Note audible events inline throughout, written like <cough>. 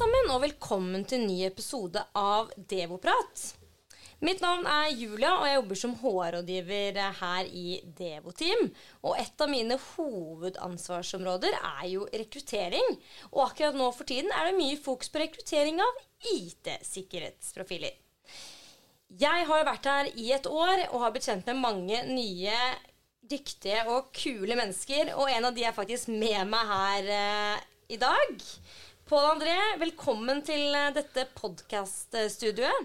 sammen, og velkommen til en ny episode av Devoprat. Mitt navn er Julia, og jeg jobber som HR-rådgiver her i Devoteam. Og et av mine hovedansvarsområder er jo rekruttering. Og akkurat nå for tiden er det mye fokus på rekruttering av IT-sikkerhetsprofiler. Jeg har vært her i et år og har blitt kjent med mange nye dyktige og kule mennesker. Og en av de er faktisk med meg her eh, i dag. Pål André, velkommen til eh, dette podkaststudioet.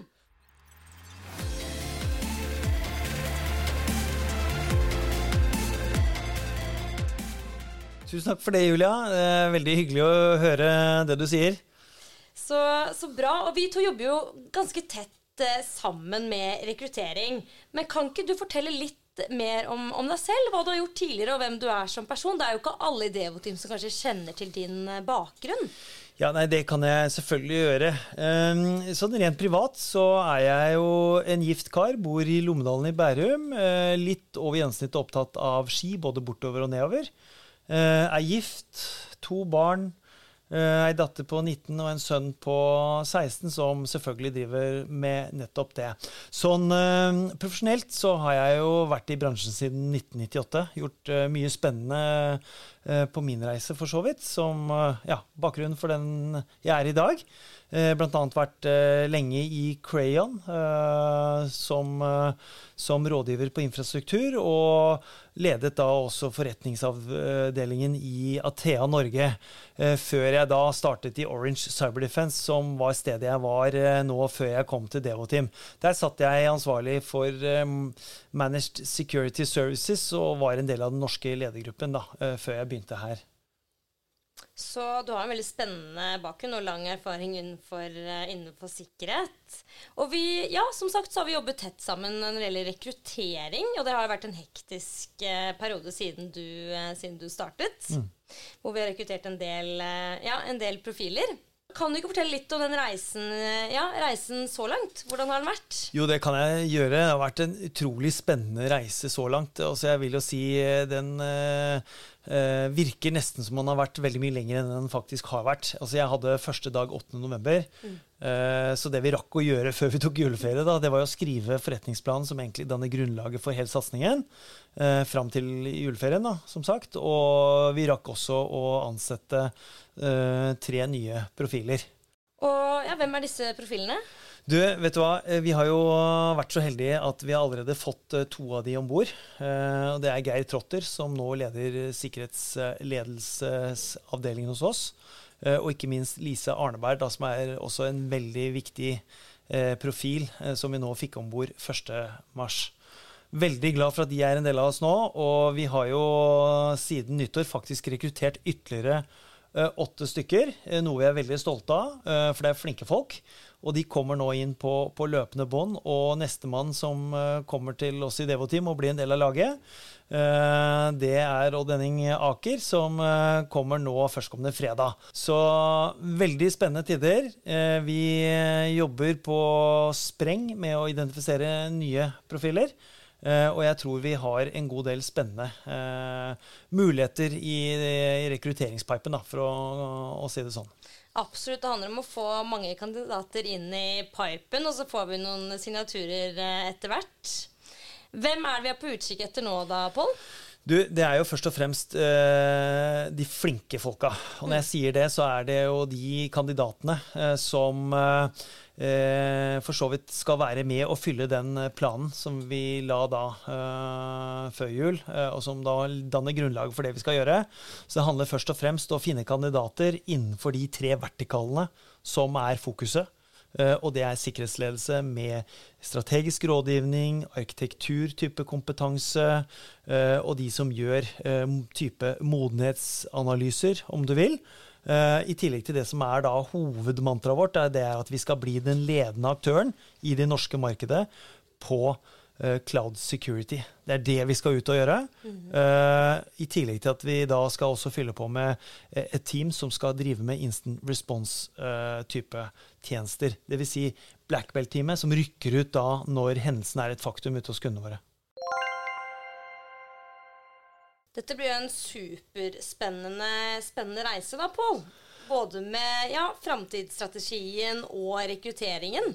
Tusen takk for det, Julia. Det er veldig hyggelig å høre det du sier. Så, så bra. Og vi to jobber jo ganske tett eh, sammen med rekruttering. Men kan ikke du fortelle litt mer om, om, deg selv? Hva du har gjort tidligere, og hvem du er som person? Det er jo ikke alle i Devoteam som kanskje kjenner til din eh, bakgrunn. Ja, nei, Det kan jeg selvfølgelig gjøre. Um, sånn Rent privat så er jeg jo en gift kar. Bor i Lommedalen i Bærum. Uh, litt over gjennomsnittet opptatt av ski, både bortover og nedover. Uh, er gift, to barn. Uh, ei datter på 19 og en sønn på 16 som selvfølgelig driver med nettopp det. Sånn profesjonelt så har jeg jo vært i bransjen siden 1998. Gjort mye spennende på min reise, for så vidt. Som ja, bakgrunnen for den jeg er i dag. Eh, Bl.a. vært eh, lenge i Crayon eh, som, som, rådgiver på infrastruktur, og ledet da også forretningsavdelingen i Athea Norge. Før jeg da startet i Orange Cyber Defense, som var stedet jeg var nå før jeg kom til Devoteam. Der satt jeg ansvarlig for Managed Security Services og var en del av den norske ledergruppen da, før jeg begynte her. Så du har en veldig spennende bakgrunn og lang erfaring innenfor, eh, innenfor, sikkerhet. Og vi, ja, som sagt så har vi jobbet tett sammen når det gjelder rekruttering, og det har vært en hektisk eh, periode siden du, eh, siden du startet. Mm. Hvor vi har rekruttert en del, ja, en del profiler. Kan du ikke fortelle litt om den reisen, ja, reisen så langt? Hvordan har den vært? Jo, det kan jeg gjøre. Det har vært en utrolig spennende reise så langt. Altså, jeg vil jo si den uh, uh, virker nesten som man har vært veldig mye lenger enn den faktisk har vært. Altså, jeg hadde første dag 8.11. Mm. Så det vi rakk å gjøre før vi tok juleferie, da, det var å skrive forretningsplanen som egentlig danner grunnlaget for hele satsingen. Uh, fram til juleferien, da, som sagt. Og vi rakk også å ansette eh, tre nye profiler. Og ja, Hvem er disse profilene? Du, vet du hva? Eh, vi har jo vært så heldige at vi har allerede fått uh, to av de om bord. Uh, det er Geir Trotter, som nå leder sikkerhetsledelsesavdelingen hos oss. Og ikke minst Lise Arneberg, da, som er også en veldig viktig profil, som vi nå fikk om bord 1.3. Veldig glad for at de er en del av oss nå. Og vi har jo siden nyttår faktisk rekruttert ytterligere Eh, åtte stykker, eh, noe vi er veldig stolte av, eh, for det er flinke folk. Og de kommer nå inn på, på løpende bånd. Og nestemann som kommer til oss i Devoteam og blir en del av laget, det er Odd Henning Aker, som kommer nå førstkommende fredag. Så veldig spennende tider. Vi jobber på spreng med å identifisere nye profiler. Uh, og jeg tror vi har en god del spennende uh, muligheter i, rekrutteringspipen, da, for å, å, si det sånn. Absolutt. Det handler om å få mange kandidater inn i pipen, og så får vi noen signaturer uh, etter hvert. Hvem er det vi er på utkikk etter nå, da, Pål? Du, Det er jo først og fremst eh, de flinke folka. Og når jeg sier det, så er det jo de kandidatene eh, som uh, for så vidt skal være med og fylle den planen som vi la da før jul, og som da danner grunnlaget for det vi skal gjøre. Så det handler først og fremst å finne kandidater innenfor de tre vertikalene som er fokuset. Eh, og det er sikkerhetsledelse med strategisk rådgivning, arkitekturtype kompetanse, eh, og de som gjør eh, type modenhetsanalyser, om du vil. I tillegg til det som er da hovedmantraet vårt, det er at vi skal bli den ledende aktøren i det norske markedet på uh, cloud security. Det er det vi skal ut og gjøre. Mm -hmm. uh, I tillegg til at vi da skal også fylle på med uh, et team som skal drive med instant response-type tjenester. Dvs. Si black belt-teamet som rykker ut da når hendelsen er et faktum ute hos kundene våre. Dette blir jo en superspennende spennende reise, da, Pål. Både med ja, framtidsstrategien og rekrutteringen.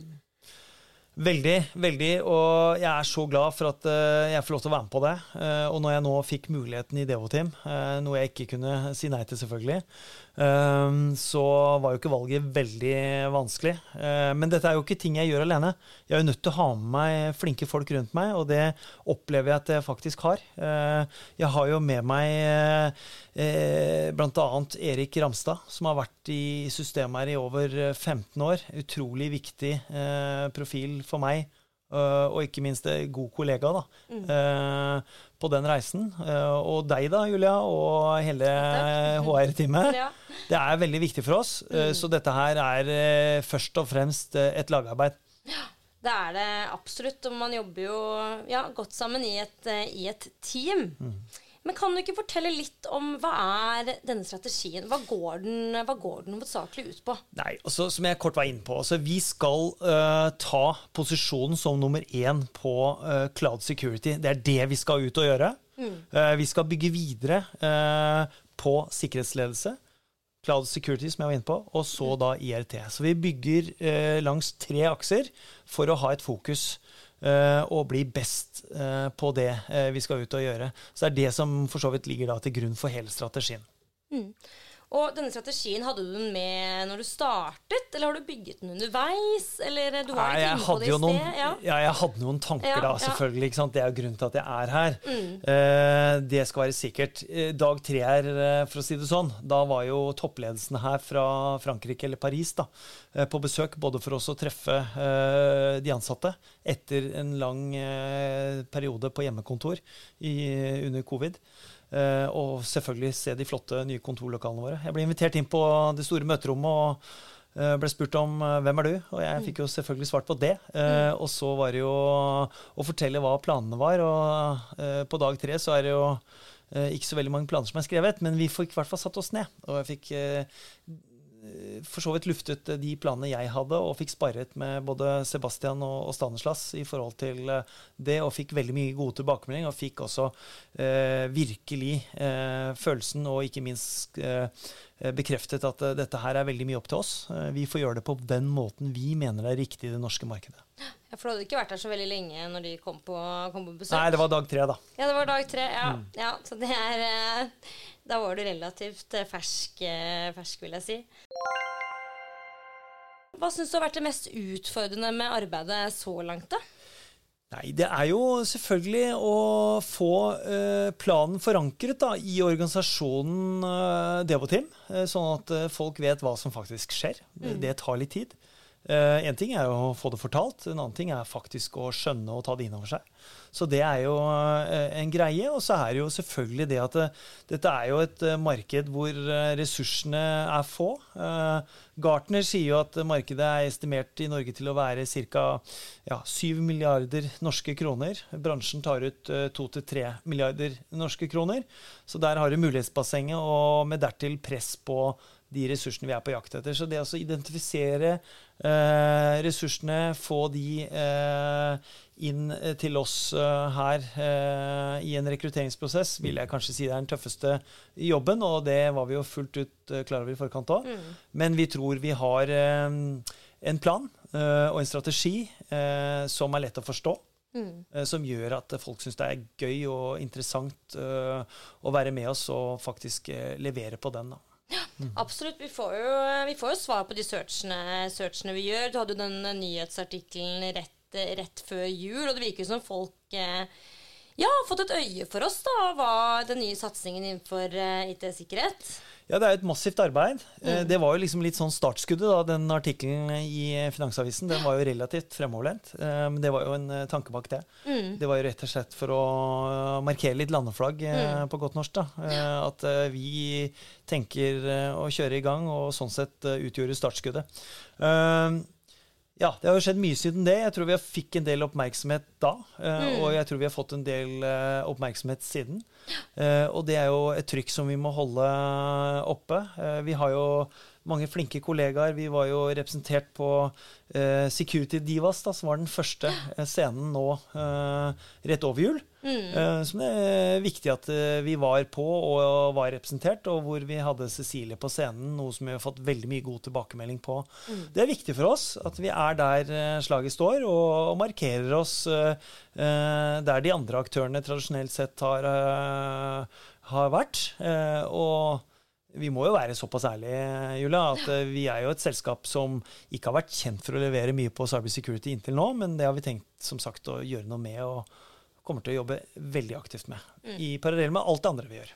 Veldig, veldig. Og jeg er så glad for at uh, jeg får lov til å være med på det. Uh, og når jeg nå fikk muligheten i Devoteam, uh, noe jeg ikke kunne si nei til, selvfølgelig, så var jo ikke valget veldig vanskelig. men dette er jo ikke ting jeg gjør alene. Jeg er jo nødt til å ha med meg flinke folk rundt meg, og det opplever jeg at jeg faktisk har. jeg har jo med meg eh, bl.a. Erik Ramstad, som har vært i systemet her i over 15 år. Utrolig viktig profil for meg. Uh, og ikke minst en god kollega da, mm. uh, på den reisen. Uh, og deg da, Julia, og hele HR-teamet. <laughs> Ja. Det er veldig viktig for oss. Mm. Så dette her er først og fremst et lagarbeid. Ja, det er det absolutt. Og man jobber jo ja, godt sammen i et, i et team. Mm. Men kan du ikke fortelle litt om hva er denne strategien? Hva går den, hva går den hovedsakelig ut på? Nei, altså, Som jeg kort var inne på, altså, vi skal uh, ta posisjonen som nummer én på uh, cloud security. Det er det vi skal ut og gjøre. Mm. Uh, vi skal bygge videre på sikkerhetsledelse. Cloud Security, som jeg var inne på, og så da IRT. Så vi bygger langs tre akser for å ha et fokus. Eh, og bli best eh, på det eh, vi skal ut og gjøre. Så det er det som for så vidt ligger da til grunn for hele strategien. Mm. Og denne strategien, hadde du den med når du startet, eller har du bygget den underveis? Eller du var litt inne på det i sted? Ja. ja. jeg hadde noen tanker ja, da, selvfølgelig. Ja. Det er jo grunnen til at jeg er her. Mm. Eh, det skal være sikkert. Dag tre her, for å si det sånn, da var jo toppledelsen her fra Frankrike eller Paris da, på besøk, både for oss å treffe eh, de ansatte etter en lang eh, periode på hjemmekontor i, under covid. Uh, og selvfølgelig se de flotte nye kontorlokalene våre. Jeg ble invitert inn på det store møterommet og uh, ble spurt om uh, hvem er du Og jeg fikk jo selvfølgelig svart på det. Mm. Og så var det jo å fortelle hva planene var. Og på dag tre så er det jo ikke så veldig mange planer som er skrevet, men vi fikk i hvert fall satt oss ned. Og jeg fikk Eh, for så vidt luftet eh, de planene jeg hadde, og fikk sparret med både Sebastian og, Stanislas i forhold til eh, det, og fikk veldig mye gode tilbakemeldinger. Og fikk også eh, virkelig eh, følelsen, og ikke minst eh, bekreftet at dette her er veldig mye opp til oss. vi får gjøre det på den måten vi mener er riktig i det norske markedet. Ja, For du hadde ikke vært der så veldig lenge når de kom på, kom på besøk? Nei, det var dag tre, da. Ja, det var dag tre, ja. Mm. ja så det er Da var du relativt fersk, fersk, vil jeg si. Hva syns du har vært det mest utfordrende med arbeidet så langt, da? Nei, Det er jo selvfølgelig å få eh, planen forankret da, i organisasjonen eh, Devoteam, eh, sånn at eh, folk vet hva som faktisk skjer. Mm. Det tar litt tid. Én eh, ting er å få det fortalt, en annen ting er faktisk å skjønne og ta det inn over seg. Så det er jo eh, en greie. Og så er det jo selvfølgelig det at det, dette er jo et marked hvor ressursene er få. Gartner sier jo at markedet er estimert i Norge til å være ca. Ja, 7 milliarder norske kroner. Bransjen tar ut 2-3 milliarder norske kroner. Så der har du mulighetsbassenget, og med dertil press på de ressursene vi er på jakt etter. Så det å identifisere eh, ressursene, få de eh, inn eh, til oss eh, her eh, i en rekrutteringsprosess, vil jeg kanskje si det er den tøffeste jobben. Og det var vi jo fullt ut klar over i forkant òg. Mm. Men vi tror vi har en plan og en strategi som er lett å forstå. Mm. Som gjør at folk syns det er gøy og interessant å være med oss og faktisk levere på den. da. Absolutt. Vi får, jo, vi får, jo, svar på de searchene, searchene vi gjør. Du hadde jo den nyhetsartikkelen rett, rett, før jul, og det virker jo som folk eh, ja, har fått et øye for oss, da, hva den nye satsingen innenfor eh, IT-sikkerhet. Ja, det er et massivt arbeid. Eh, mm. Det var jo liksom litt sånn startskuddet, da, den artikkelen i Finansavisen. Den var jo relativt fremoverlent. Eh, men det var jo en eh, tanke bak det. Mm. Det var jo rett og slett for å markere litt landeflagg mm. på godt norsk. da. At vi tenker å kjøre i gang, og sånn sett utgjorde startskuddet. Ja, det har jo skjedd mye siden det. Jeg tror vi fikk en del oppmerksomhet da. Eh, mm. Og jeg tror vi har fått en del eh, oppmerksomhet siden. Uh, og det er jo et trykk som vi må holde oppe. vi har jo mange flinke kollegaer. Vi var jo representert på eh, Security Divas, da, som var den første scenen nå eh, rett over jul. Mm. Eh, som det er viktig at vi var på og var representert, og hvor vi hadde Cecilie på scenen, noe som vi har fått veldig mye god tilbakemelding på. Mm. Det er viktig for oss at vi er der slaget står, og, og markerer oss der de andre aktørene tradisjonelt sett har, har vært. og vi må jo være såpass ærlige, Julia, at. Eh, vi er jo et selskap som ikke har vært kjent for å levere mye på cybersecurity inntil nå, men det har vi tenkt som sagt å gjøre noe med og kommer til å jobbe veldig aktivt med. Mm. I parallell med alt det andre vi gjør.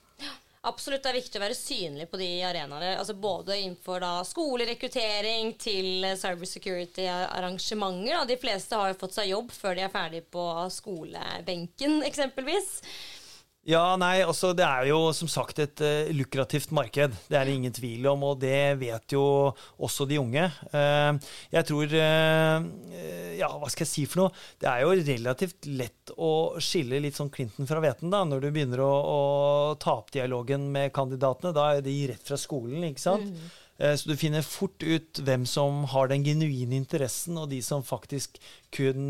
Absolutt. Det er viktig å være synlig på de arenaene. Altså både innenfor da skolerekruttering til cybersecurity-arrangementer. De fleste har jo fått seg jobb før de er ferdig på skolebenken, eksempelvis. Ja, nei, altså Det er jo som sagt et uh, lukrativt marked. Det er det ingen tvil om, og det vet jo også de unge. Uh, jeg tror uh, Ja, hva skal jeg si for noe? Det er jo relativt lett å skille litt sånn Clinton fra hveten da, når du begynner å, å ta opp dialogen med kandidatene. Da er de rett fra skolen, ikke sant? Mm. Så du finner fort ut hvem som har den genuine interessen, og de som faktisk kun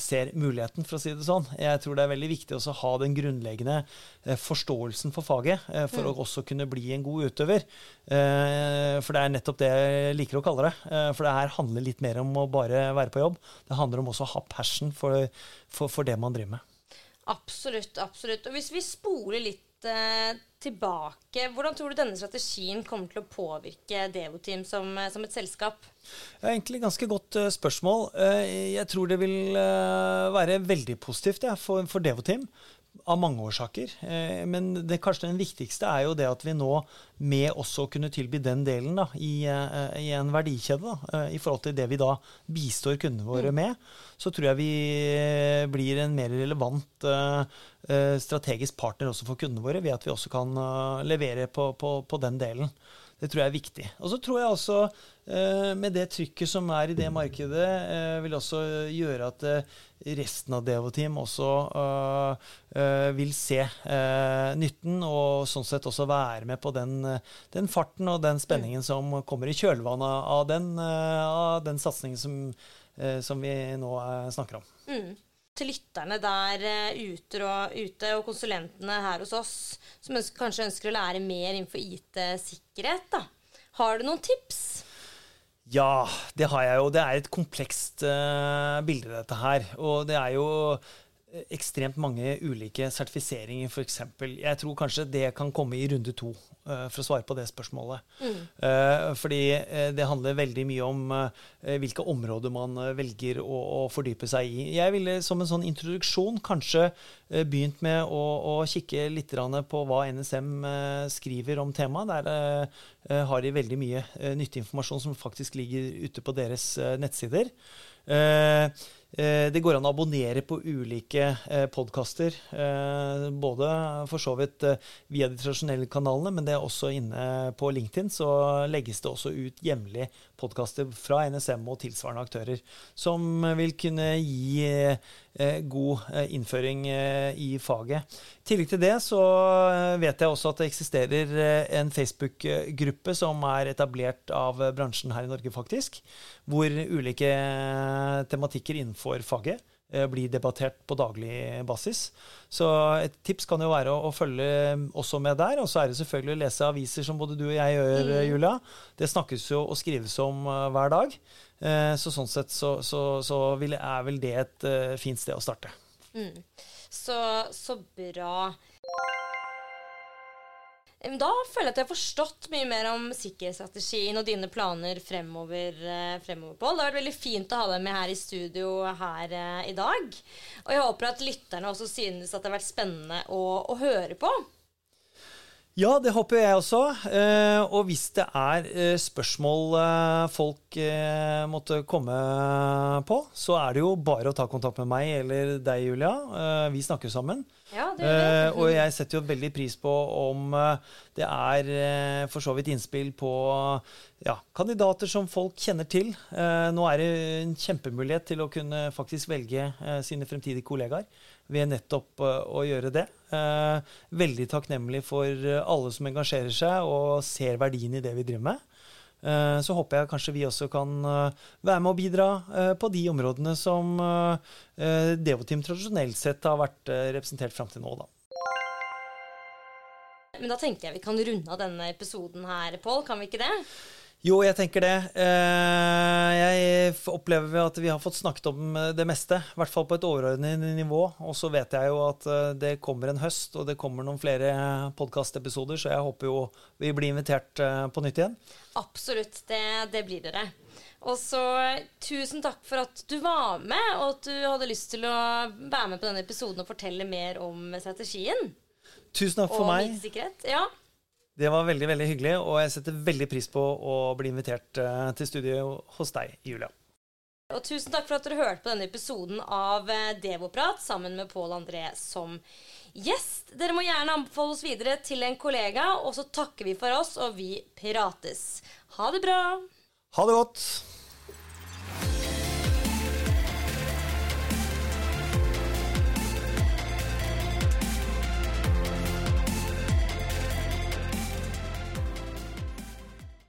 ser muligheten, for å si det sånn. Jeg tror det er veldig viktig å ha den grunnleggende eh, forståelsen for faget, eh, for mm. å også kunne bli en god utøver. Eh, for det er nettopp det jeg liker å kalle det. For det her handler litt mer om å bare være på jobb. Det handler om også å ha passion for, for, for det man driver med. Absolutt. absolutt. Og hvis vi spoler litt tilbake, hvordan tror du denne strategien kommer til å påvirke Devoteam som, som et selskap? Det er egentlig et ganske godt uh, spørsmål. Jeg tror det vil være veldig positivt ja, for, for Devoteam av mange årsaker. Men det, kanskje den viktigste er jo det at vi nå, med også kunne tilby den delen da, i, i, en verdikjede, da, i forhold til det vi da bistår kundene våre mm. med, så tror jeg vi blir en mer relevant strategisk partner også for kundene våre, ved at vi også kan levere på, på, på den delen. Det tror jeg er viktig. Og så tror jeg også, eh, med det trykket som er i det markedet, eh, vil også gjøre at eh, resten av Devo-team også vil se nytten, og sånn sett også være med på den, den farten og den spenningen som kommer i kjølvannet av den, av den satsingen som, som, vi nå snakker om. Mm til lytterne der ute og, ute, og konsulentene her hos oss, som ønsker, kanskje ønsker å lære mer innenfor IT-sikkerhet. Har du noen tips? Ja, det har jeg jo. Det er et komplekst uh, bilde, dette her. Og det er jo ekstremt mange ulike sertifiseringer, f.eks. Jeg tror kanskje det kan komme i runde to, uh, for å svare på det spørsmålet. Mm. Uh, fordi det handler veldig mye om hvilke områder man velger å, å, fordype seg i. Jeg ville som en sånn introduksjon kanskje begynt med å, å kikke litt på hva NSM skriver om temaet. Der har de veldig mye nyttig informasjon som faktisk ligger ute på deres nettsider. Uh, Eh, det går an å abonnere på ulike eh, podkaster. Eh, både for så vidt via de tradisjonelle kanalene, men det er også inne på LinkedIn så legges det også ut jevnlig podkaster fra NSM og tilsvarende aktører, som vil kunne gi god innføring i faget. I tillegg til det så vet jeg også at det eksisterer en Facebook-gruppe som er etablert av bransjen her i Norge, faktisk, hvor ulike tematikker innenfor faget eh, blir debattert på daglig basis. Så et tips kan jo være å, å, følge også med der. Og så er det selvfølgelig å lese aviser som både du og jeg gjør, mm. Julia. Det snakkes jo og skrives om uh, hver dag. Så sånn sett så, så, så vil, er vel det et fint sted å starte. Mm. Så, så bra. Da føler jeg at jeg har forstått mye mer om sikkerhetsstrategien og dine planer fremover, eh, fremover Pål. Det har vært veldig fint å ha deg med her i studio her eh, i dag. Og jeg håper at lytterne også synes at det har vært spennende å, å høre på. Ja, det håper jeg også. Eh, og hvis det er spørsmål folk måtte komme på, så er det jo bare å ta kontakt med meg eller deg, Julia. Vi snakker sammen. Ja, det det. Og jeg setter jo veldig pris på om det er for så vidt innspill på ja, kandidater som folk kjenner til. nå er det en kjempemulighet til å kunne faktisk velge sine fremtidige kollegaer ved nettopp å gjøre det. veldig takknemlig for alle som engasjerer seg og ser verdien i det vi driver med. Eh, så håper jeg kanskje vi også kan eh, være med å bidra eh, på de områdene som Devoteam tradisjonelt sett har vært representert fram til nå, da. Men da tenker jeg vi kan runde av denne episoden her, Pål. Kan vi ikke det? Jo, jeg tenker det. Eh, jeg opplever at vi har fått snakket om eh, det meste. I hvert fall på et overordnet nivå. Og så vet jeg jo at eh, det kommer en høst, og det kommer noen flere podkastepisoder, så jeg håper jo vi blir invitert på nytt igjen. Absolutt. Det, det blir dere. Og så tusen takk for at du var med, og at du hadde lyst til å være med på denne episoden og fortelle mer om strategien. Tusen takk for og meg. Og Ja. Det var veldig veldig hyggelig, og jeg setter veldig pris på å bli invitert eh, til studio hos deg, Julia. Og tusen takk for at dere hørte på denne episoden av eh, Devoprat sammen med Pål André som gjest. Dere må gjerne anbefale oss videre til en kollega, og så takker vi for oss, og vi pirates. Ha det bra. Ha det godt.